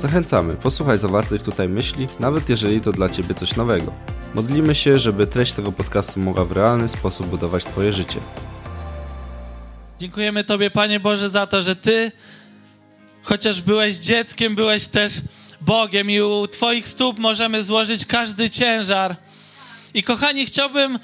Zachęcamy, posłuchaj zawartych tutaj myśli, nawet jeżeli to dla Ciebie coś nowego. Modlimy się, żeby treść tego podcastu mogła w realny sposób budować Twoje życie. Dziękujemy Tobie, Panie Boże, za to, że Ty, chociaż byłeś dzieckiem, byłeś też Bogiem i u Twoich stóp możemy złożyć każdy ciężar. I kochani, chciałbym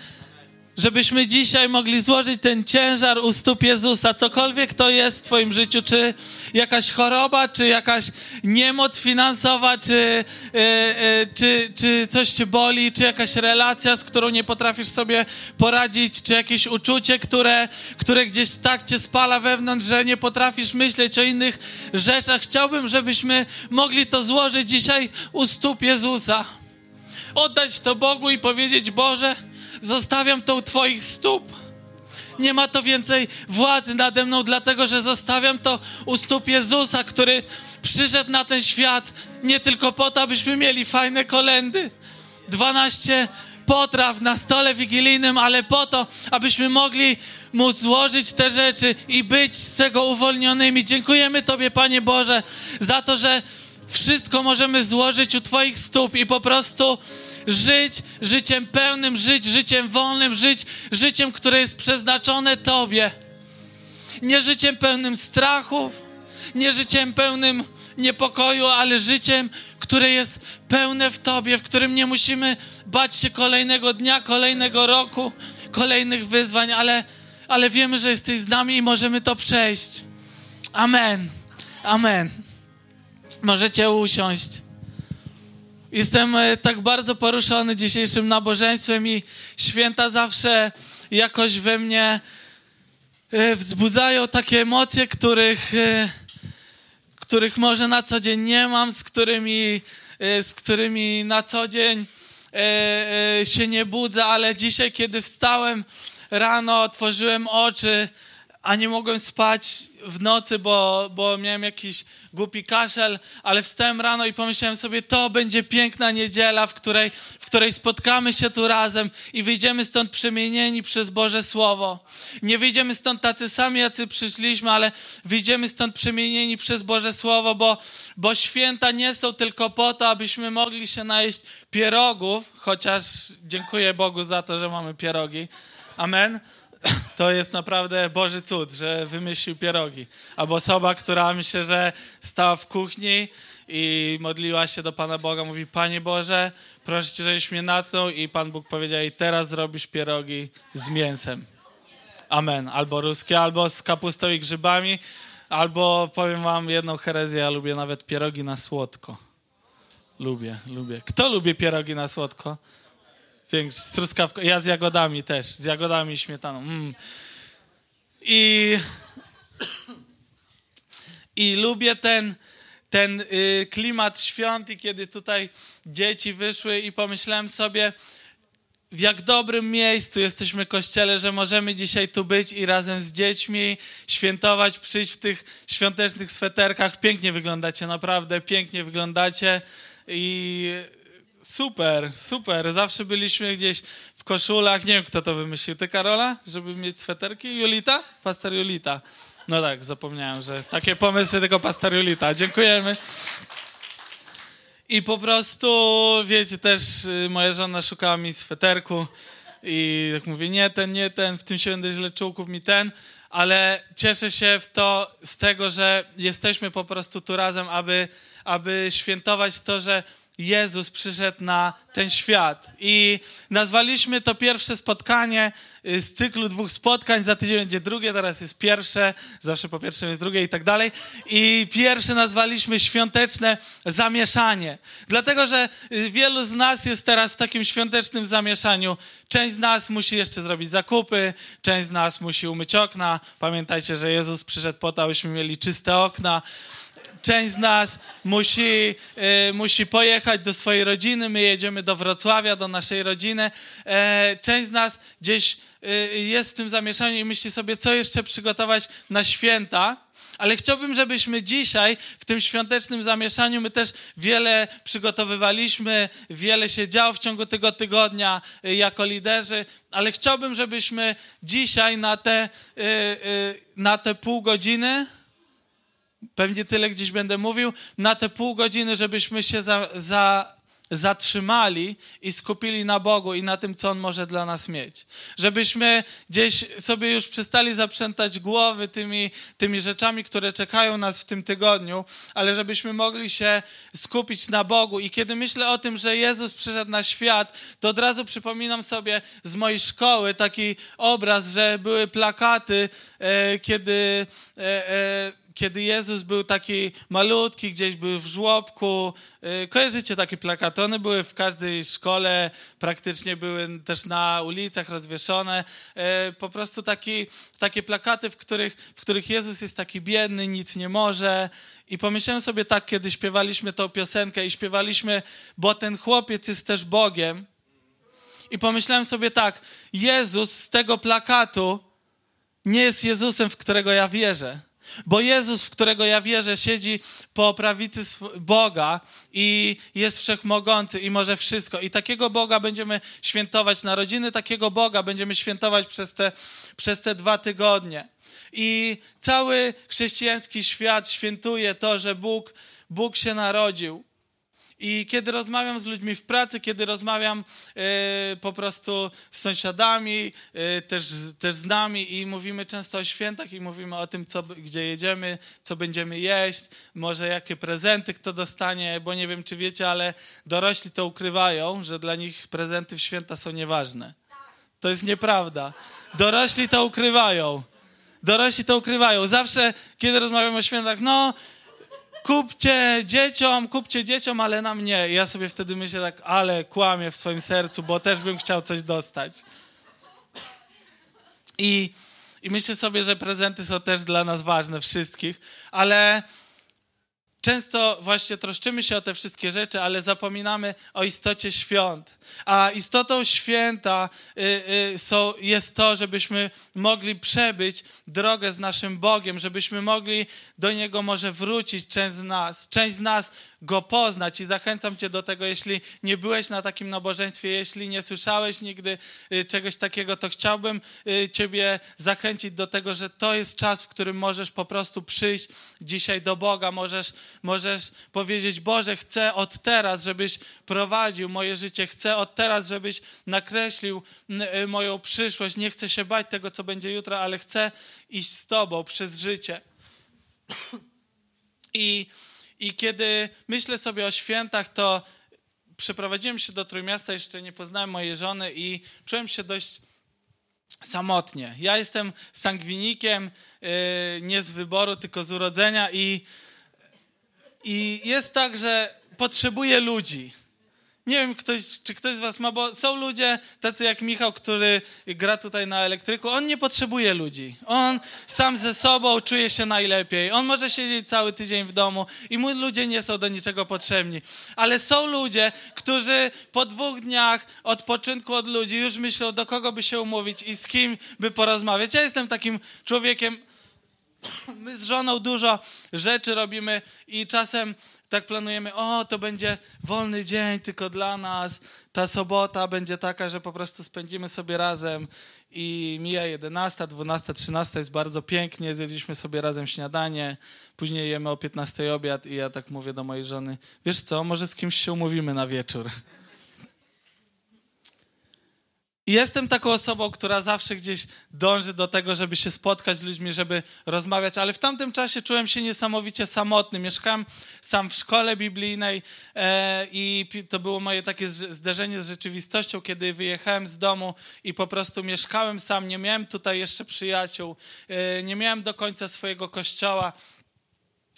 żebyśmy dzisiaj mogli złożyć ten ciężar u stóp Jezusa, cokolwiek to jest w Twoim życiu, czy jakaś choroba, czy jakaś niemoc finansowa, czy, yy, yy, czy, czy coś Cię boli, czy jakaś relacja, z którą nie potrafisz sobie poradzić, czy jakieś uczucie, które, które gdzieś tak Cię spala wewnątrz, że nie potrafisz myśleć o innych rzeczach. Chciałbym, żebyśmy mogli to złożyć dzisiaj u stóp Jezusa. Oddać to Bogu i powiedzieć: Boże, Zostawiam to u Twoich stóp. Nie ma to więcej władzy nade mną, dlatego że zostawiam to u stóp Jezusa, który przyszedł na ten świat nie tylko po to, abyśmy mieli fajne kolendy. 12 potraw na stole wigilijnym, ale po to, abyśmy mogli mu złożyć te rzeczy i być z tego uwolnionymi. Dziękujemy Tobie, Panie Boże, za to, że wszystko możemy złożyć u Twoich stóp i po prostu żyć życiem pełnym, żyć życiem wolnym, żyć życiem, które jest przeznaczone Tobie. Nie życiem pełnym strachów, nie życiem pełnym niepokoju, ale życiem, które jest pełne w Tobie, w którym nie musimy bać się kolejnego dnia, kolejnego roku, kolejnych wyzwań, ale, ale wiemy, że jesteś z nami i możemy to przejść. Amen. Amen. Możecie usiąść. Jestem e, tak bardzo poruszony dzisiejszym nabożeństwem i święta zawsze jakoś we mnie e, wzbudzają takie emocje, których, e, których może na co dzień nie mam, z którymi, z którymi na co dzień się nie budzę, ale dzisiaj, kiedy wstałem rano, otworzyłem oczy, a nie mogłem spać w nocy, bo, bo miałem jakiś głupi kaszel, ale wstałem rano i pomyślałem sobie, to będzie piękna niedziela, w której, w której spotkamy się tu razem i wyjdziemy stąd przemienieni przez Boże Słowo. Nie wyjdziemy stąd tacy sami, jacy przyszliśmy, ale wyjdziemy stąd przemienieni przez Boże Słowo, bo, bo święta nie są tylko po to, abyśmy mogli się najeść pierogów, chociaż dziękuję Bogu za to, że mamy pierogi. Amen to jest naprawdę Boży cud, że wymyślił pierogi. Albo osoba, która myślę, że stała w kuchni i modliła się do Pana Boga, mówi, Panie Boże, proszę Cię, żebyś mnie natknął i Pan Bóg powiedział, i teraz zrobisz pierogi z mięsem. Amen. Albo ruskie, albo z kapustą i grzybami, albo powiem wam jedną herezję, ja lubię nawet pierogi na słodko. Lubię, lubię. Kto lubi pierogi na słodko? Większy, z truskawką. Ja z jagodami też, z jagodami i śmietaną. Mm. I, I lubię ten, ten y, klimat świąt i kiedy tutaj dzieci wyszły i pomyślałem sobie, w jak dobrym miejscu jesteśmy kościele, że możemy dzisiaj tu być i razem z dziećmi świętować, przyjść w tych świątecznych sweterkach. Pięknie wyglądacie, naprawdę pięknie wyglądacie i Super, super. Zawsze byliśmy gdzieś w koszulach. Nie wiem, kto to wymyślił. Ty, Karola? Żeby mieć sweterki? Julita? Pastor Julita. No tak, zapomniałem, że takie pomysły tylko pastor Julita. Dziękujemy. I po prostu, wiecie, też y, moja żona szukała mi sweterku i tak mówię, nie ten, nie ten, w tym się będę źle czuł, kup mi ten, ale cieszę się w to z tego, że jesteśmy po prostu tu razem, aby, aby świętować to, że Jezus przyszedł na ten świat. I nazwaliśmy to pierwsze spotkanie y, z cyklu dwóch spotkań. Za tydzień będzie drugie, teraz jest pierwsze, zawsze po pierwszym jest drugie i tak dalej. I pierwsze nazwaliśmy świąteczne zamieszanie. Dlatego, że y, wielu z nas jest teraz w takim świątecznym zamieszaniu. Część z nas musi jeszcze zrobić zakupy, część z nas musi umyć okna. Pamiętajcie, że Jezus przyszedł po to, abyśmy mieli czyste okna część z nas musi, e, musi pojechać do swojej rodziny, my jedziemy do Wrocławia, do naszej rodziny. E, część z nas gdzieś e, jest w tym zamieszaniu i myśli sobie, co jeszcze przygotować na święta. Ale chciałbym, żebyśmy dzisiaj w tym świątecznym zamieszaniu, my też wiele przygotowywaliśmy, wiele się działo w ciągu tego tygodnia y, jako liderzy, ale chciałbym, żebyśmy dzisiaj na te, y, y, na te pół godziny, pewnie tyle gdzieś będę mówił, na te pół godziny, żebyśmy się za, za zatrzymali i skupili na Bogu i na tym, co On może dla nas mieć. Żebyśmy gdzieś sobie już przestali zaprzętać głowy tymi, tymi rzeczami, które czekają nas w tym tygodniu, ale żebyśmy mogli się skupić na Bogu. I kiedy myślę o tym, że Jezus przyszedł na świat, to od razu przypominam sobie z mojej szkoły taki obraz, że były plakaty, e, kiedy... E, e, kiedy Jezus był taki malutki, gdzieś był w żłobku. Y, kojarzycie takie plakaty? One były w każdej szkole, praktycznie były też na ulicach rozwieszone. Y, po prostu taki, takie plakaty, w których, w których Jezus jest taki biedny, nic nie może. I pomyślałem sobie tak, kiedy śpiewaliśmy tą piosenkę i śpiewaliśmy, bo ten chłopiec jest też Bogiem. I pomyślałem sobie tak, Jezus z tego plakatu nie jest Jezusem, w którego ja wierzę. Bo Jezus, w którego ja wierzę, siedzi po prawicy Boga i jest wszechmogący i może wszystko. I takiego Boga będziemy świętować narodziny, takiego Boga będziemy świętować przez te, przez te dwa tygodnie. I cały chrześcijański świat świętuje to, że Bóg, Bóg się narodził. I kiedy rozmawiam z ludźmi w pracy, kiedy rozmawiam y, po prostu z sąsiadami, y, też, też z nami i mówimy często o świętach i mówimy o tym, co, gdzie jedziemy, co będziemy jeść, może jakie prezenty kto dostanie, bo nie wiem, czy wiecie, ale dorośli to ukrywają, że dla nich prezenty w święta są nieważne. To jest nieprawda. Dorośli to ukrywają. Dorośli to ukrywają. Zawsze, kiedy rozmawiam o świętach, no kupcie dzieciom, kupcie dzieciom, ale nam nie. I ja sobie wtedy myślę tak, ale kłamię w swoim sercu, bo też bym chciał coś dostać. I, I myślę sobie, że prezenty są też dla nas ważne, wszystkich, ale często właśnie troszczymy się o te wszystkie rzeczy, ale zapominamy o istocie świąt. A istotą święta y, y, jest to, żebyśmy mogli przebyć drogę z naszym Bogiem, żebyśmy mogli do Niego może wrócić, część z nas. Część z nas go poznać i zachęcam Cię do tego, jeśli nie byłeś na takim nabożeństwie, jeśli nie słyszałeś nigdy y, czegoś takiego, to chciałbym y, Ciebie zachęcić do tego, że to jest czas, w którym możesz po prostu przyjść dzisiaj do Boga, możesz, możesz powiedzieć, Boże, chcę od teraz, żebyś prowadził moje życie, chcę od teraz, żebyś nakreślił y, moją przyszłość, nie chcę się bać tego, co będzie jutro, ale chcę iść z Tobą przez życie. I i kiedy myślę sobie o świętach, to przeprowadziłem się do Trójmiasta, jeszcze nie poznałem mojej żony i czułem się dość samotnie. Ja jestem sangwinikiem, yy, nie z wyboru, tylko z urodzenia i, i jest tak, że potrzebuję ludzi. Nie wiem, ktoś, czy ktoś z was ma, bo są ludzie tacy jak Michał, który gra tutaj na elektryku. On nie potrzebuje ludzi. On sam ze sobą czuje się najlepiej. On może siedzieć cały tydzień w domu i mu ludzie nie są do niczego potrzebni. Ale są ludzie, którzy po dwóch dniach odpoczynku od ludzi już myślą, do kogo by się umówić i z kim by porozmawiać. Ja jestem takim człowiekiem, my z żoną dużo rzeczy robimy i czasem tak planujemy, o, to będzie wolny dzień tylko dla nas, ta sobota będzie taka, że po prostu spędzimy sobie razem i mija 11, 12, 13, jest bardzo pięknie, zjedliśmy sobie razem śniadanie, później jemy o 15 obiad i ja tak mówię do mojej żony, wiesz co, może z kimś się umówimy na wieczór. I jestem taką osobą, która zawsze gdzieś dąży do tego, żeby się spotkać z ludźmi, żeby rozmawiać, ale w tamtym czasie czułem się niesamowicie samotny. Mieszkałem sam w szkole biblijnej e, i to było moje takie zderzenie z rzeczywistością, kiedy wyjechałem z domu i po prostu mieszkałem sam. Nie miałem tutaj jeszcze przyjaciół, e, nie miałem do końca swojego kościoła.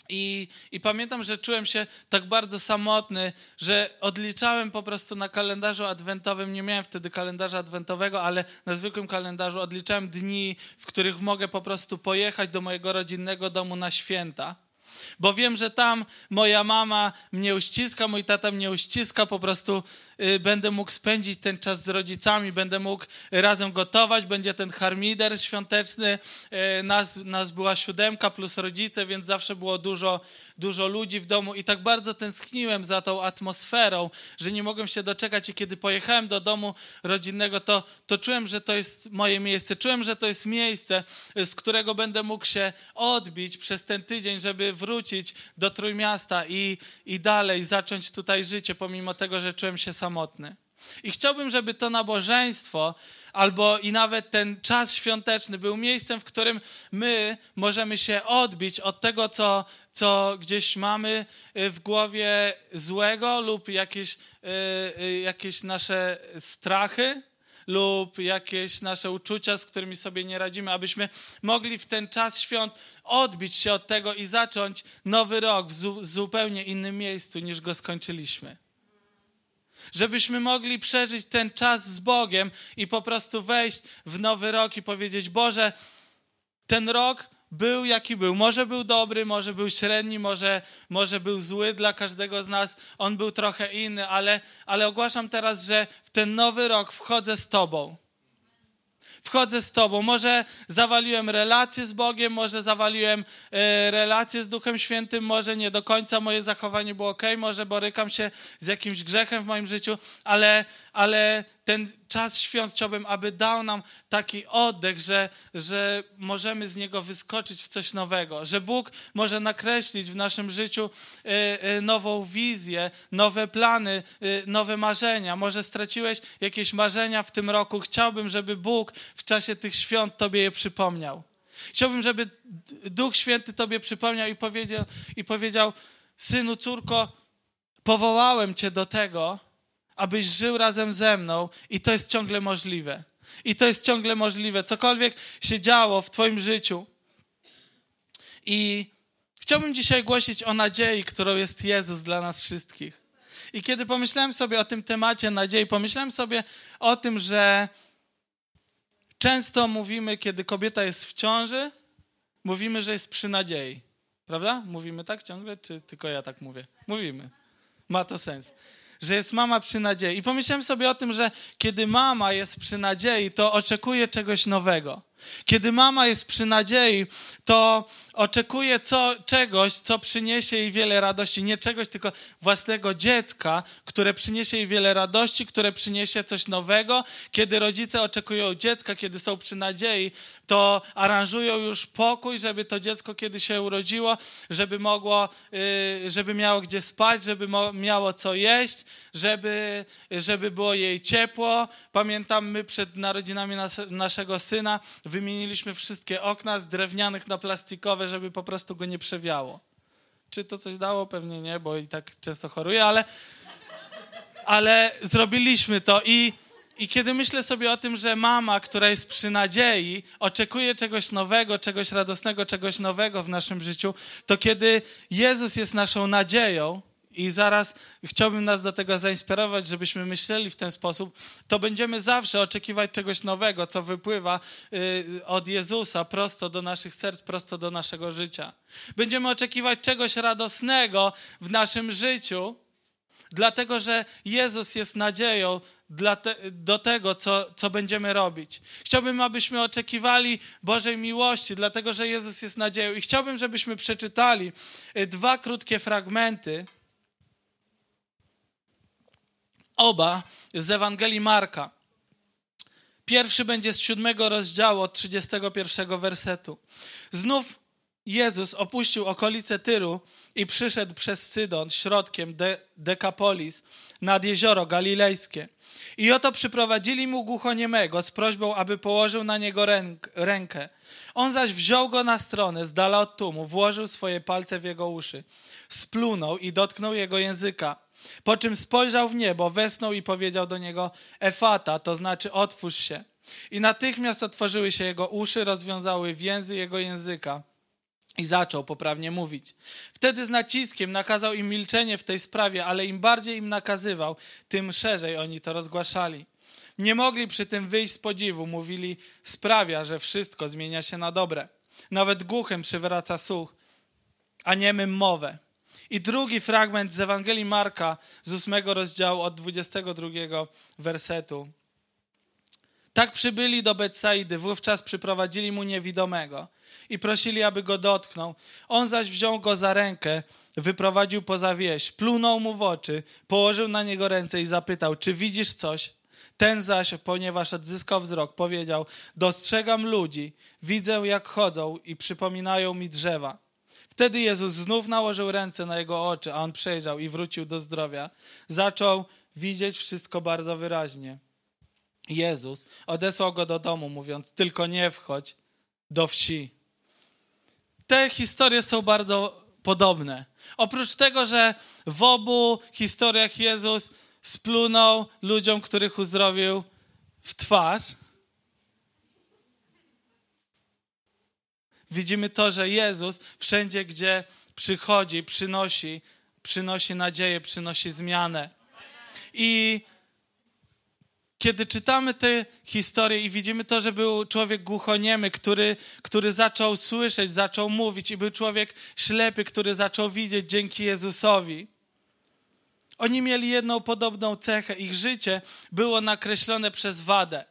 I, I pamiętam, że czułem się tak bardzo samotny, że odliczałem po prostu na kalendarzu adwentowym. Nie miałem wtedy kalendarza adwentowego, ale na zwykłym kalendarzu odliczałem dni, w których mogę po prostu pojechać do mojego rodzinnego domu na święta. Bo wiem, że tam moja mama mnie uściska, mój tata mnie uściska, po prostu y, będę mógł spędzić ten czas z rodzicami, będę mógł razem gotować, będzie ten harmider świąteczny, y, nas, nas była siódemka plus rodzice, więc zawsze było dużo, dużo ludzi w domu i tak bardzo tęskniłem za tą atmosferą, że nie mogłem się doczekać i kiedy pojechałem do domu rodzinnego, to, to czułem, że to jest moje miejsce, czułem, że to jest miejsce, z którego będę mógł się odbić przez ten tydzień, żeby wrócić do Trójmiasta i, i dalej zacząć tutaj życie, pomimo tego, że czułem się samotny. I chciałbym, żeby to nabożeństwo, albo i nawet ten czas świąteczny był miejscem, w którym my możemy się odbić od tego, co, co gdzieś mamy y, w głowie złego lub jakieś, y, y, jakieś nasze strachy lub jakieś nasze uczucia, z którymi sobie nie radzimy, abyśmy mogli w ten czas świąt odbić się od tego i zacząć nowy rok w zu zupełnie innym miejscu niż go skończyliśmy żebyśmy mogli przeżyć ten czas z Bogiem i po prostu wejść w nowy rok i powiedzieć: Boże, ten rok był jaki był. Może był dobry, może był średni, może, może był zły dla każdego z nas. On był trochę inny, ale, ale ogłaszam teraz, że w ten nowy rok wchodzę z Tobą wchodzę z Tobą. Może zawaliłem relacje z Bogiem, może zawaliłem e, relacje z Duchem Świętym, może nie do końca moje zachowanie było ok, może borykam się z jakimś grzechem w moim życiu, ale, ale ten czas świąt chciałbym, aby dał nam taki oddech, że, że możemy z niego wyskoczyć w coś nowego, że Bóg może nakreślić w naszym życiu e, e, nową wizję, nowe plany, e, nowe marzenia. Może straciłeś jakieś marzenia w tym roku. Chciałbym, żeby Bóg w czasie tych świąt Tobie je przypomniał. Chciałbym, żeby Duch Święty Tobie przypomniał i powiedział, i powiedział synu, córko, powołałem Cię do tego, abyś żył razem ze mną i to jest ciągle możliwe. I to jest ciągle możliwe. Cokolwiek się działo w Twoim życiu. I chciałbym dzisiaj głosić o nadziei, którą jest Jezus dla nas wszystkich. I kiedy pomyślałem sobie o tym temacie nadziei, pomyślałem sobie o tym, że często mówimy, kiedy kobieta jest w ciąży, mówimy, że jest przy nadziei. Prawda? Mówimy tak ciągle, czy tylko ja tak mówię? Mówimy. Ma to sens że jest mama przy nadziei. I pomyślałem sobie o tym, że kiedy mama jest przy nadziei, to oczekuje czegoś nowego. Kiedy mama jest przy nadziei, to oczekuje co, czegoś, co przyniesie jej wiele radości. Nie czegoś, tylko własnego dziecka, które przyniesie jej wiele radości, które przyniesie coś nowego. Kiedy rodzice oczekują dziecka, kiedy są przy nadziei, to aranżują już pokój, żeby to dziecko, kiedy się urodziło, żeby mogło, y, żeby miało gdzie spać, żeby miało co jeść, żeby, żeby było jej ciepło. Pamiętam, my przed narodzinami nas, naszego syna wymieniliśmy wszystkie okna z drewnianych na plastikowe, żeby po prostu go nie przewiało. Czy to coś dało? Pewnie nie, bo i tak często choruję, ale, ale zrobiliśmy to i, i kiedy myślę sobie o tym, że mama, która jest przy nadziei, oczekuje czegoś nowego, czegoś radosnego, czegoś nowego w naszym życiu, to kiedy Jezus jest naszą nadzieją, i zaraz chciałbym nas do tego zainspirować, żebyśmy myśleli w ten sposób, to będziemy zawsze oczekiwać czegoś nowego, co wypływa y, od Jezusa prosto do naszych serc, prosto do naszego życia. Będziemy oczekiwać czegoś radosnego w naszym życiu, dlatego że Jezus jest nadzieją do tego, co, co będziemy robić. Chciałbym, abyśmy oczekiwali Bożej miłości, dlatego że Jezus jest nadzieją. I chciałbym, żebyśmy przeczytali y, dwa krótkie fragmenty oba z Ewangelii Marka. Pierwszy będzie z siódmego rozdziału, od 31 wersetu. Znów Jezus opuścił okolice Tyru i przyszedł przez Sydon środkiem De Dekapolis nad jezioro galilejskie. I oto przyprowadzili mu głuchoniemego z prośbą, aby położył na niego ręk rękę. On zaś wziął go na stronę, z dala od tłumu, włożył swoje palce w jego uszy, splunął i dotknął jego języka. Po czym spojrzał w niebo, wesnął i powiedział do niego Efata, to znaczy otwórz się. I natychmiast otworzyły się jego uszy, rozwiązały więzy jego języka i zaczął poprawnie mówić. Wtedy z naciskiem nakazał im milczenie w tej sprawie, ale im bardziej im nakazywał, tym szerzej oni to rozgłaszali. Nie mogli przy tym wyjść z podziwu, mówili, sprawia, że wszystko zmienia się na dobre. Nawet głuchym przywraca słuch, a niemym mowę. I drugi fragment z Ewangelii Marka z 8 rozdziału od 22 wersetu. Tak przybyli do Betsaidy, wówczas przyprowadzili mu niewidomego i prosili, aby go dotknął. On zaś wziął go za rękę, wyprowadził poza wieś, plunął mu w oczy, położył na niego ręce i zapytał, czy widzisz coś? Ten zaś, ponieważ odzyskał wzrok, powiedział, dostrzegam ludzi, widzę jak chodzą i przypominają mi drzewa. Wtedy Jezus znów nałożył ręce na jego oczy, a on przejrzał i wrócił do zdrowia. Zaczął widzieć wszystko bardzo wyraźnie. Jezus odesłał go do domu, mówiąc: Tylko nie wchodź do wsi. Te historie są bardzo podobne. Oprócz tego, że w obu historiach Jezus splunął ludziom, których uzdrowił w twarz, widzimy to, że Jezus wszędzie, gdzie przychodzi, przynosi, przynosi nadzieję, przynosi zmianę. I kiedy czytamy te historie i widzimy to, że był człowiek głuchoniemy, który, który zaczął słyszeć, zaczął mówić, i był człowiek ślepy, który zaczął widzieć dzięki Jezusowi. Oni mieli jedną podobną cechę. Ich życie było nakreślone przez wadę.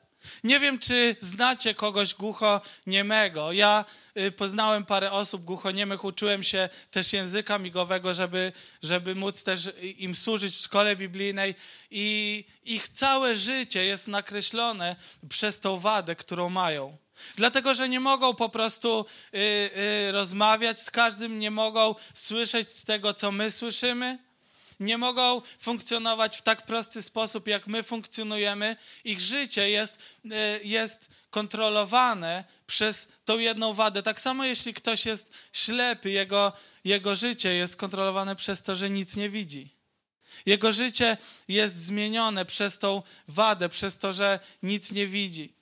Nie wiem, czy znacie kogoś głuchoniemego. Ja y, poznałem parę osób głuchoniemych, uczyłem się też języka migowego, żeby, żeby móc też im służyć w szkole biblijnej i ich całe życie jest nakreślone przez tą wadę, którą mają. Dlatego, że nie mogą po prostu y, y, rozmawiać z każdym, nie mogą słyszeć tego, co my słyszymy nie mogą funkcjonować w tak prosty sposób, jak my funkcjonujemy. Ich życie jest, e, jest kontrolowane przez tą jedną wadę. Tak samo jeśli ktoś jest ślepy, jego, jego życie jest kontrolowane przez to, że nic nie widzi. Jego życie jest zmienione przez tą wadę, przez to, że nic nie widzi.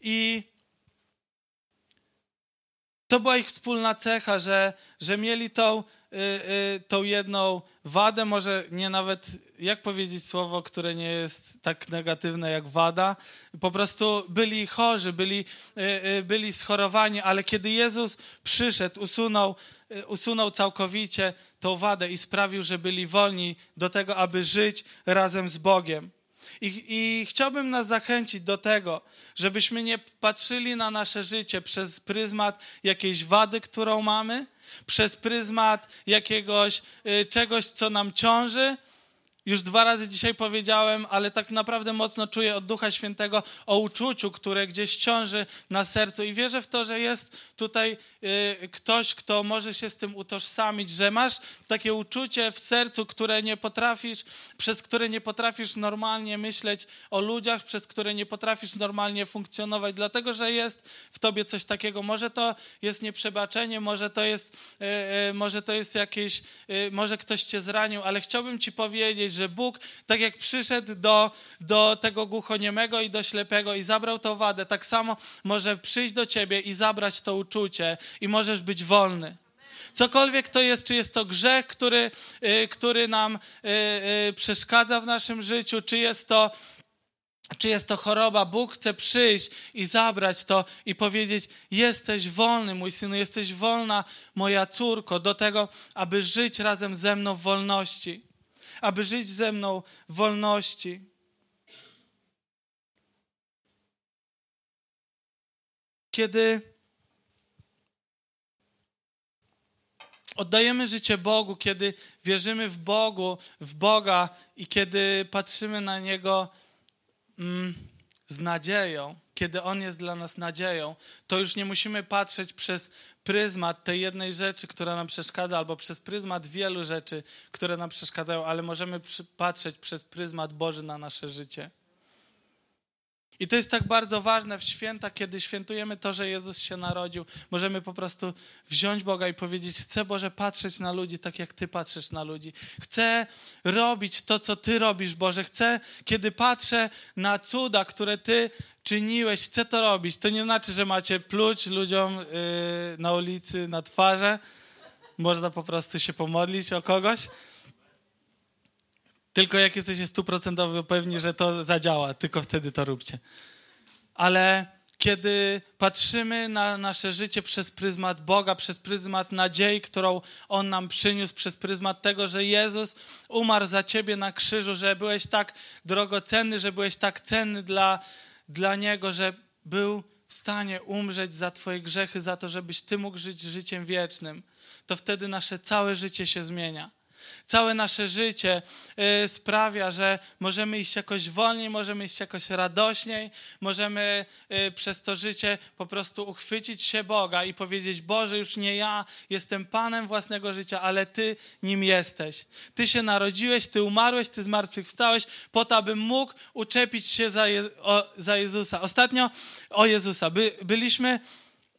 I to była ich wspólna cecha, że, że mieli tą, y, y, tą jedną wadę, może nie nawet, jak powiedzieć słowo, które nie jest tak negatywne jak wada. Po prostu byli chorzy, byli, y, y byli schorowani, ale kiedy Jezus przyszedł, usunął, y, usunął całkowicie tą wadę i sprawił, że byli wolni do tego, aby żyć razem z Bogiem. I, I, chciałbym nas zachęcić do tego, żebyśmy nie patrzyli na nasze życie przez pryzmat jakiejś wady, którą mamy, przez pryzmat jakiegoś y, czegoś, co nam ciąży, już dwa razy dzisiaj powiedziałem, ale tak naprawdę mocno czuję od Ducha Świętego o uczuciu, które gdzieś ciąży na sercu i wierzę w to, że jest tutaj y, ktoś, kto może się z tym utożsamić, że masz takie uczucie w sercu, które nie potrafisz, przez które nie potrafisz normalnie myśleć o ludziach, przez które nie potrafisz normalnie funkcjonować, dlatego że jest w tobie coś takiego. Może to jest nieprzebaczenie, może to jest, y, y, może to jest jakieś, może ktoś cię zranił, ale chciałbym ci powiedzieć, że Bóg, tak jak przyszedł do, do tego głuchoniemego i do ślepego i zabrał tą wadę, tak samo może przyjść do ciebie i zabrać to uczucie i możesz być wolny. Cokolwiek to jest, czy jest to grzech, który, y, który nam y, y, przeszkadza w naszym życiu, czy jest to czy jest to choroba, Bóg chce przyjść i zabrać to i powiedzieć: Jesteś wolny, mój synu, jesteś wolna, moja córko, do tego, aby żyć razem ze mną w wolności aby żyć ze mną w wolności. Kiedy oddajemy życie Bogu, kiedy wierzymy w Bogu, w Boga i kiedy patrzymy na Niego mm, z nadzieją, kiedy On jest dla nas nadzieją, to już nie musimy patrzeć przez pryzmat tej jednej rzeczy, która nam przeszkadza, albo przez pryzmat wielu rzeczy, które nam przeszkadzają, ale możemy patrzeć przez pryzmat Boży na nasze życie. I to jest tak bardzo ważne w święta, kiedy świętujemy to, że Jezus się narodził. Możemy po prostu wziąć Boga i powiedzieć: Chcę Boże patrzeć na ludzi tak, jak Ty patrzysz na ludzi. Chcę robić to, co Ty robisz, Boże. Chcę, kiedy patrzę na cuda, które Ty czyniłeś, chcę to robić. To nie znaczy, że macie pluć ludziom yy, na ulicy na twarze. Można po prostu się pomodlić o kogoś. Tylko jak jesteście stuprocentowo pewni, że to zadziała, tylko wtedy to róbcie. Ale kiedy patrzymy na nasze życie przez pryzmat Boga, przez pryzmat nadziei, którą On nam przyniósł, przez pryzmat tego, że Jezus umarł za ciebie na krzyżu, że byłeś tak drogocenny, że byłeś tak cenny dla, dla Niego, że był w stanie umrzeć za Twoje grzechy, za to, żebyś Ty mógł żyć życiem wiecznym, to wtedy nasze całe życie się zmienia. Całe nasze życie y, sprawia, że możemy iść jakoś wolniej, możemy iść jakoś radośniej, możemy y, przez to życie po prostu uchwycić się Boga i powiedzieć: Boże, już nie ja jestem Panem własnego życia, ale Ty nim jesteś. Ty się narodziłeś, Ty umarłeś, Ty zmartwychwstałeś po to, abym mógł uczepić się za, Je o, za Jezusa. Ostatnio o Jezusa. By, byliśmy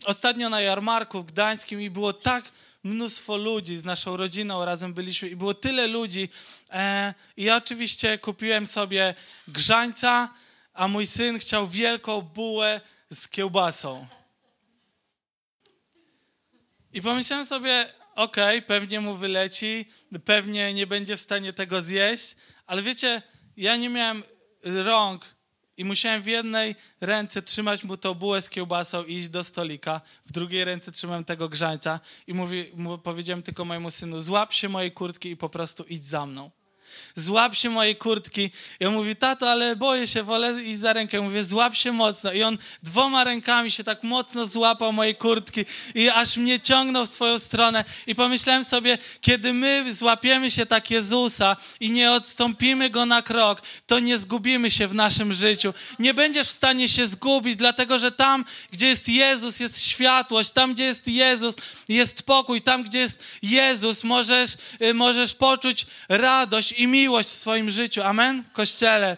ostatnio na jarmarku w Gdańskim i było tak mnóstwo ludzi z naszą rodziną, razem byliśmy i było tyle ludzi. E, I ja oczywiście kupiłem sobie grzańca, a mój syn chciał wielką bułę z kiełbasą. I pomyślałem sobie, okej, okay, pewnie mu wyleci, pewnie nie będzie w stanie tego zjeść, ale wiecie, ja nie miałem rąk i musiałem w jednej ręce trzymać mu tą bułę z kiełbasą i iść do stolika. W drugiej ręce trzymałem tego grzańca i mówi, powiedziałem tylko mojemu synu, złap się mojej kurtki i po prostu idź za mną złap się mojej kurtki. I on mówi, tato, ale boję się, wolę iść za rękę. Ja mówię, złap się mocno. I on dwoma rękami się tak mocno złapał mojej kurtki i aż mnie ciągnął w swoją stronę. I pomyślałem sobie, kiedy my złapiemy się tak Jezusa i nie odstąpimy Go na krok, to nie zgubimy się w naszym życiu. Nie będziesz w stanie się zgubić, dlatego że tam, gdzie jest Jezus, jest światłość. Tam, gdzie jest Jezus, jest pokój. Tam, gdzie jest Jezus, możesz, y, możesz poczuć radość i miłość w swoim życiu. Amen? Kościele.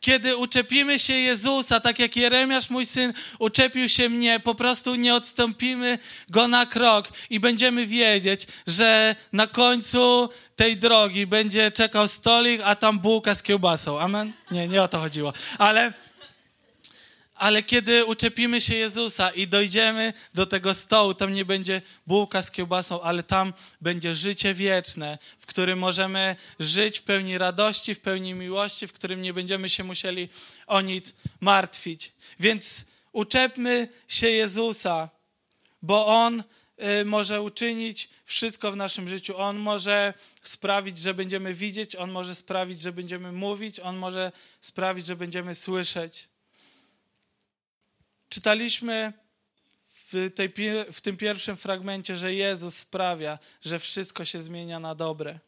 Kiedy uczepimy się Jezusa, tak jak Jeremiasz, mój syn, uczepił się mnie, po prostu nie odstąpimy go na krok i będziemy wiedzieć, że na końcu tej drogi będzie czekał stolik, a tam bułka z kiełbasą. Amen? Nie, nie o to chodziło. Ale ale kiedy uczepimy się Jezusa i dojdziemy do tego stołu, tam nie będzie bułka z kiełbasą, ale tam będzie życie wieczne, w którym możemy żyć w pełni radości, w pełni miłości, w którym nie będziemy się musieli o nic martwić. Więc uczepmy się Jezusa, bo On y, może uczynić wszystko w naszym życiu. On może sprawić, że będziemy widzieć, On może sprawić, że będziemy mówić, On może sprawić, że będziemy słyszeć. Czytaliśmy w, tej, w tym pierwszym fragmencie, że Jezus sprawia, że wszystko się zmienia na dobre.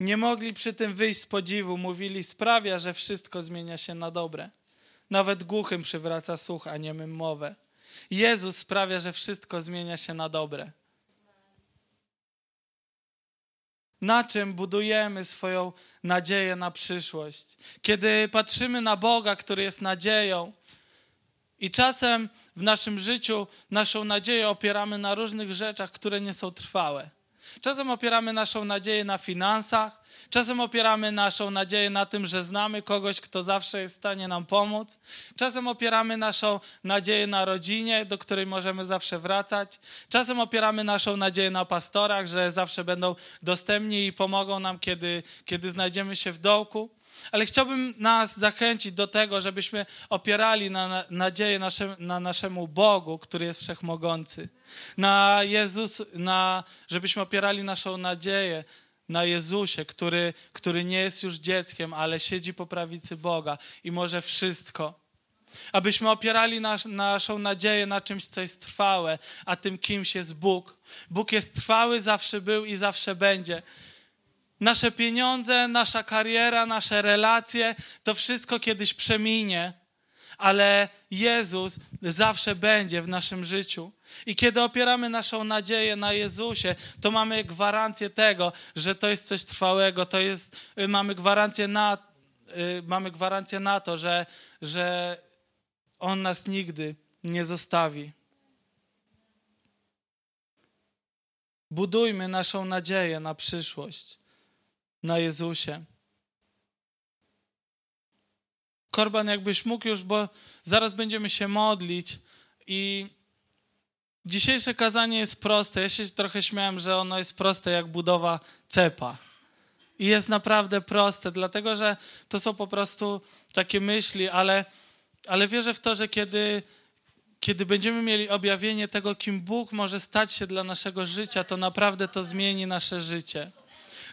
Nie mogli przy tym wyjść z podziwu, mówili, sprawia, że wszystko zmienia się na dobre. Nawet głuchym przywraca słuch, a niemym mowę. Jezus sprawia, że wszystko zmienia się na dobre. Na czym budujemy swoją nadzieję na przyszłość. Kiedy patrzymy na Boga, który jest nadzieją, i czasem w naszym życiu naszą nadzieję opieramy na różnych rzeczach, które nie są trwałe. Czasem opieramy naszą nadzieję na finansach, czasem opieramy naszą nadzieję na tym, że znamy kogoś, kto zawsze jest w stanie nam pomóc. Czasem opieramy naszą nadzieję na rodzinie, do której możemy zawsze wracać. Czasem opieramy naszą nadzieję na pastorach, że zawsze będą dostępni i pomogą nam, kiedy, kiedy znajdziemy się w dołku. Ale chciałbym nas zachęcić do tego, żebyśmy opierali na, na nadzieję na naszemu Bogu, który jest wszechmogący. Na Jezus, na, żebyśmy opierali naszą nadzieję na Jezusie, który, który nie jest już dzieckiem, ale siedzi po prawicy Boga i może wszystko. Abyśmy opierali nas, naszą nadzieję na czymś, co jest trwałe, a tym kimś jest Bóg. Bóg jest trwały, zawsze był i zawsze będzie. Nasze pieniądze, nasza kariera, nasze relacje, to wszystko kiedyś przeminie, ale Jezus zawsze będzie w naszym życiu. I kiedy opieramy naszą nadzieję na Jezusie, to mamy gwarancję tego, że to jest coś trwałego, to jest, y, mamy gwarancję na, y, mamy gwarancję na to, że, że On nas nigdy nie zostawi. Budujmy naszą nadzieję na przyszłość na Jezusie. Korban, jakbyś mógł już, bo zaraz będziemy się modlić i dzisiejsze kazanie jest proste. Ja się trochę śmiałem, że ono jest proste jak budowa cepa. I jest naprawdę proste, dlatego że to są po prostu takie myśli, ale, ale wierzę w to, że kiedy, kiedy będziemy mieli objawienie tego, kim Bóg może stać się dla naszego życia, to naprawdę to zmieni nasze życie.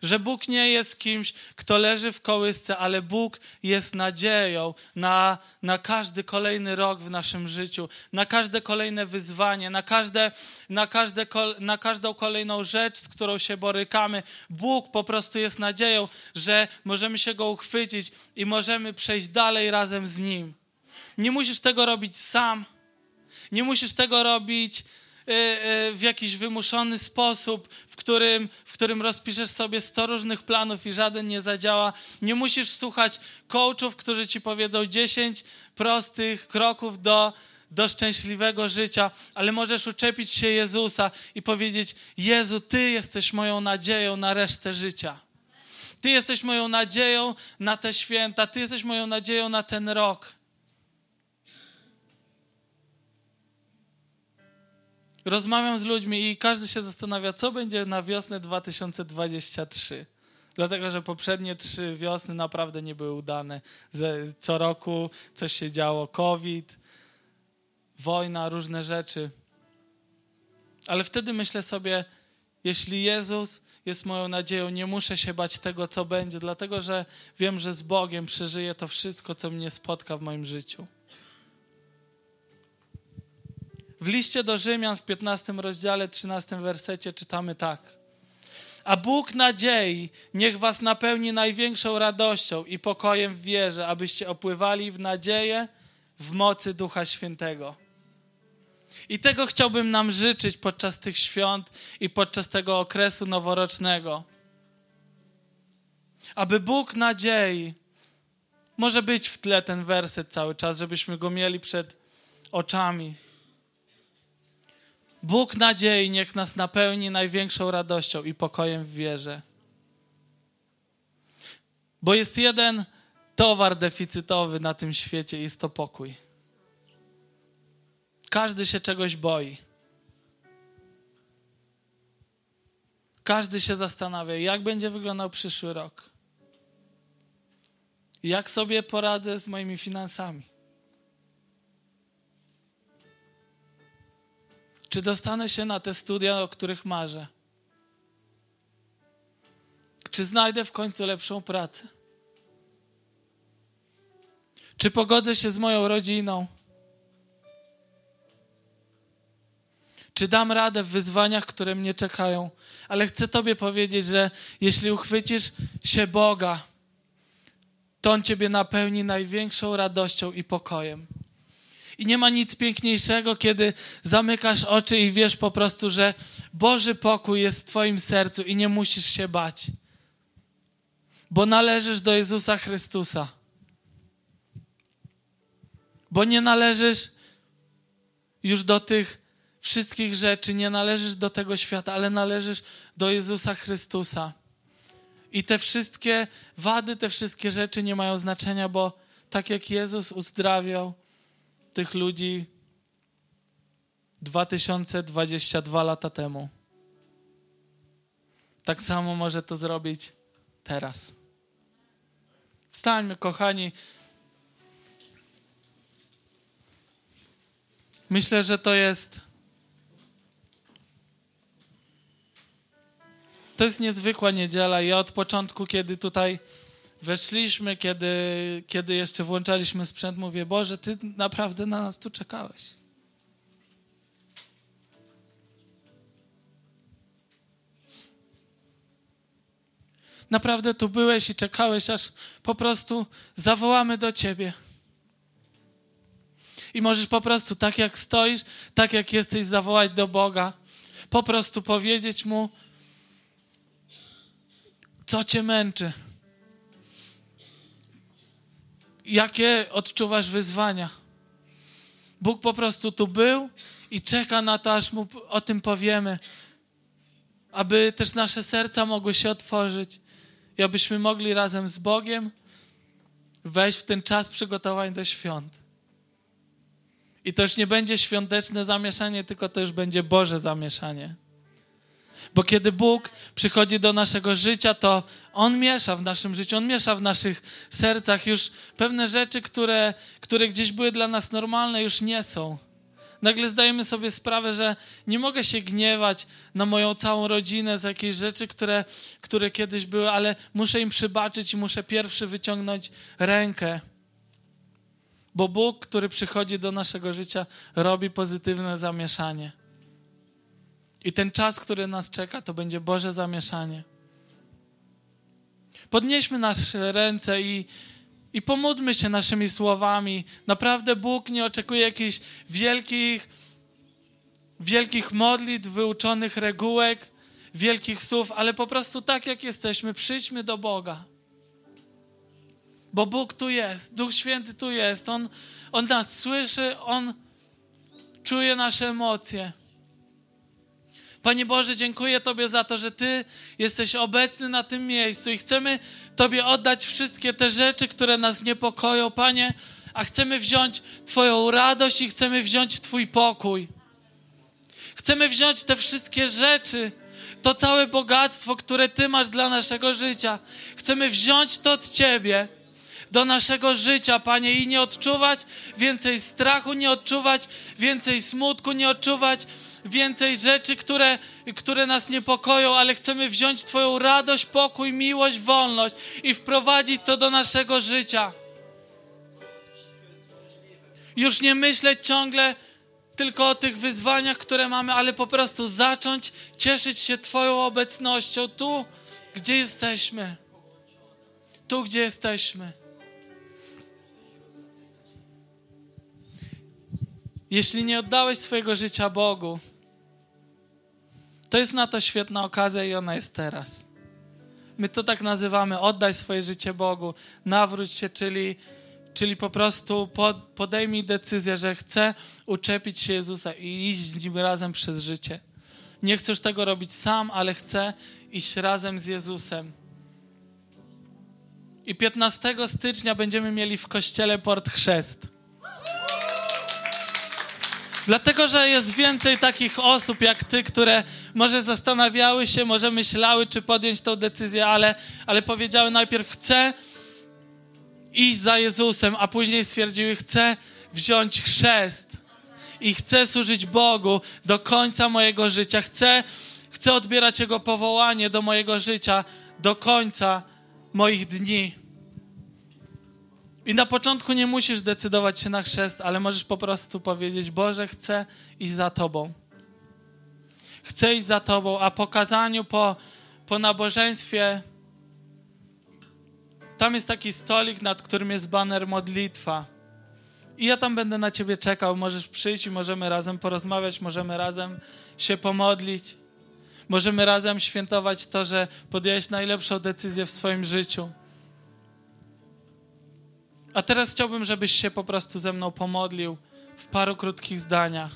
Że Bóg nie jest kimś, kto leży w kołysce, ale Bóg jest nadzieją na, na każdy kolejny rok w naszym życiu, na każde kolejne wyzwanie, na, każde, na, każde, na każdą kolejną rzecz, z którą się borykamy. Bóg po prostu jest nadzieją, że możemy się Go uchwycić i możemy przejść dalej razem z Nim. Nie musisz tego robić sam. Nie musisz tego robić w jakiś wymuszony sposób, w którym, w którym rozpiszesz sobie 100 różnych planów i żaden nie zadziała. Nie musisz słuchać coachów, którzy ci powiedzą 10 prostych kroków do, do szczęśliwego życia, ale możesz uczepić się Jezusa i powiedzieć: Jezu, Ty jesteś moją nadzieją na resztę życia. Ty jesteś moją nadzieją na te święta, Ty jesteś moją nadzieją na ten rok. Rozmawiam z ludźmi i każdy się zastanawia, co będzie na wiosnę 2023. Dlatego, że poprzednie trzy wiosny naprawdę nie były udane. Co roku coś się działo, COVID, wojna, różne rzeczy. Ale wtedy myślę sobie, jeśli Jezus jest moją nadzieją, nie muszę się bać tego, co będzie, dlatego że wiem, że z Bogiem przeżyję to wszystko, co mnie spotka w moim życiu. W liście do Rzymian w 15 rozdziale, 13 wersecie czytamy tak. A Bóg nadziei niech was napełni największą radością i pokojem w wierze, abyście opływali w nadzieję w mocy Ducha Świętego. I tego chciałbym nam życzyć podczas tych świąt i podczas tego okresu noworocznego. Aby Bóg nadziei, może być w tle ten werset cały czas, żebyśmy go mieli przed oczami Bóg nadziei niech nas napełni największą radością i pokojem w wierze. Bo jest jeden towar deficytowy na tym świecie, jest to pokój. Każdy się czegoś boi. Każdy się zastanawia, jak będzie wyglądał przyszły rok. Jak sobie poradzę z moimi finansami. Czy dostanę się na te studia, o których marzę? Czy znajdę w końcu lepszą pracę? Czy pogodzę się z moją rodziną? Czy dam radę w wyzwaniach, które mnie czekają? Ale chcę Tobie powiedzieć, że jeśli uchwycisz się Boga, to On Ciebie napełni największą radością i pokojem. I nie ma nic piękniejszego, kiedy zamykasz oczy i wiesz po prostu, że Boży pokój jest w Twoim sercu i nie musisz się bać, bo należysz do Jezusa Chrystusa. Bo nie należysz już do tych wszystkich rzeczy, nie należysz do tego świata, ale należysz do Jezusa Chrystusa. I te wszystkie wady, te wszystkie rzeczy nie mają znaczenia, bo tak jak Jezus uzdrawiał, tych ludzi 2022 lata temu. Tak samo może to zrobić teraz. Wstańmy, kochani. Myślę, że to jest. To jest niezwykła niedziela. Ja od początku, kiedy tutaj weszliśmy, kiedy, kiedy jeszcze włączaliśmy sprzęt, mówię, Boże, Ty naprawdę na nas tu czekałeś. Naprawdę tu byłeś i czekałeś, aż po prostu zawołamy do Ciebie. I możesz po prostu, tak jak stoisz, tak jak jesteś, zawołać do Boga. Po prostu powiedzieć Mu, co Cię męczy jakie odczuwasz wyzwania. Bóg po prostu tu był i czeka na to, aż mu o tym powiemy, aby też nasze serca mogły się otworzyć i abyśmy mogli razem z Bogiem wejść w ten czas przygotowań do świąt. I to już nie będzie świąteczne zamieszanie, tylko to już będzie Boże zamieszanie. Bo kiedy Bóg przychodzi do naszego życia, to On miesza w naszym życiu, On miesza w naszych sercach już pewne rzeczy, które, które gdzieś były dla nas normalne, już nie są. Nagle zdajemy sobie sprawę, że nie mogę się gniewać na moją całą rodzinę z jakiejś rzeczy, które, które kiedyś były, ale muszę im przybaczyć i muszę pierwszy wyciągnąć rękę. Bo Bóg, który przychodzi do naszego życia, robi pozytywne zamieszanie. I ten czas, który nas czeka, to będzie Boże zamieszanie. Podnieśmy nasze ręce i, i pomódlmy się naszymi słowami. Naprawdę Bóg nie oczekuje jakichś wielkich, wielkich modlitw, wyuczonych regułek, wielkich słów, ale po prostu tak jak jesteśmy, przyjdźmy do Boga. Bo Bóg tu jest, Duch Święty tu jest. On, on nas słyszy, On czuje nasze emocje. Panie Boże, dziękuję Tobie za to, że Ty jesteś obecny na tym miejscu i chcemy Tobie oddać wszystkie te rzeczy, które nas niepokoją, Panie, a chcemy wziąć Twoją radość i chcemy wziąć Twój pokój. Chcemy wziąć te wszystkie rzeczy, to całe bogactwo, które Ty masz dla naszego życia. Chcemy wziąć to od Ciebie do naszego życia, Panie, i nie odczuwać więcej strachu, nie odczuwać więcej smutku, nie odczuwać więcej rzeczy, które, które nas niepokoją, ale chcemy wziąć Twoją radość, pokój, miłość, wolność i wprowadzić to do naszego życia. Już nie myśleć ciągle tylko o tych wyzwaniach, które mamy, ale po prostu zacząć cieszyć się Twoją obecnością tu, gdzie jesteśmy. Tu, gdzie jesteśmy. Jeśli nie oddałeś swojego życia Bogu, to jest na to świetna okazja i ona jest teraz. My to tak nazywamy, oddaj swoje życie Bogu, nawróć się, czyli, czyli po prostu podejmij decyzję, że chcę uczepić się Jezusa i iść z Nim razem przez życie. Nie już tego robić sam, ale chcę iść razem z Jezusem. I 15 stycznia będziemy mieli w kościele Port Chrzest. Dlatego, że jest więcej takich osób jak ty, które może zastanawiały się, może myślały, czy podjąć tą decyzję, ale, ale powiedziały najpierw chcę iść za Jezusem, a później stwierdziły chcę wziąć chrzest i chcę służyć Bogu do końca mojego życia. Chcę, chcę odbierać Jego powołanie do mojego życia do końca moich dni. I na początku nie musisz decydować się na chrzest, ale możesz po prostu powiedzieć: Boże, chcę iść za Tobą. Chcę iść za Tobą, a po kazaniu, po, po nabożeństwie, tam jest taki stolik, nad którym jest baner modlitwa. I ja tam będę na Ciebie czekał. Możesz przyjść i możemy razem porozmawiać, możemy razem się pomodlić. Możemy razem świętować to, że podjąłeś najlepszą decyzję w swoim życiu. A teraz chciałbym, żebyś się po prostu ze mną pomodlił w paru krótkich zdaniach.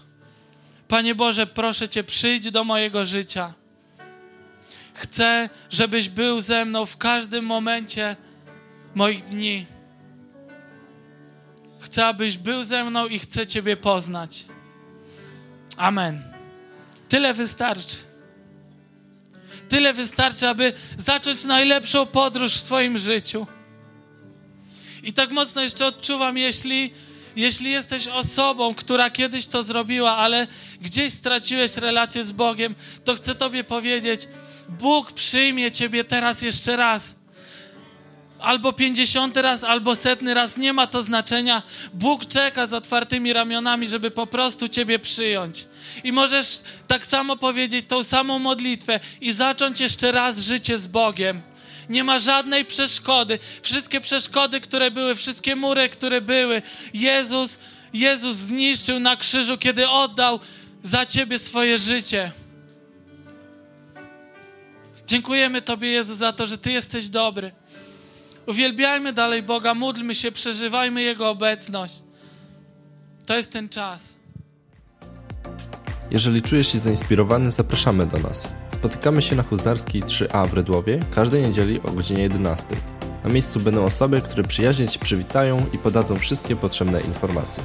Panie Boże, proszę Cię, przyjdź do mojego życia. Chcę, żebyś był ze mną w każdym momencie moich dni. Chcę, abyś był ze mną i chcę Ciebie poznać. Amen. Tyle wystarczy. Tyle wystarczy, aby zacząć najlepszą podróż w swoim życiu. I tak mocno jeszcze odczuwam, jeśli, jeśli jesteś osobą, która kiedyś to zrobiła, ale gdzieś straciłeś relację z Bogiem, to chcę Tobie powiedzieć, Bóg przyjmie Ciebie teraz jeszcze raz. Albo pięćdziesiąty raz, albo setny raz, nie ma to znaczenia. Bóg czeka z otwartymi ramionami, żeby po prostu Ciebie przyjąć. I możesz tak samo powiedzieć tą samą modlitwę i zacząć jeszcze raz życie z Bogiem nie ma żadnej przeszkody. Wszystkie przeszkody, które były, wszystkie mury, które były, Jezus, Jezus zniszczył na krzyżu, kiedy oddał za Ciebie swoje życie. Dziękujemy Tobie, Jezu, za to, że Ty jesteś dobry. Uwielbiajmy dalej Boga, módlmy się, przeżywajmy Jego obecność. To jest ten czas. Jeżeli czujesz się zainspirowany, zapraszamy do nas. Spotykamy się na Huzarskiej 3A w Redłowie każdej niedzieli o godzinie 11. Na miejscu będą osoby, które przyjaźnie Ci przywitają i podadzą wszystkie potrzebne informacje.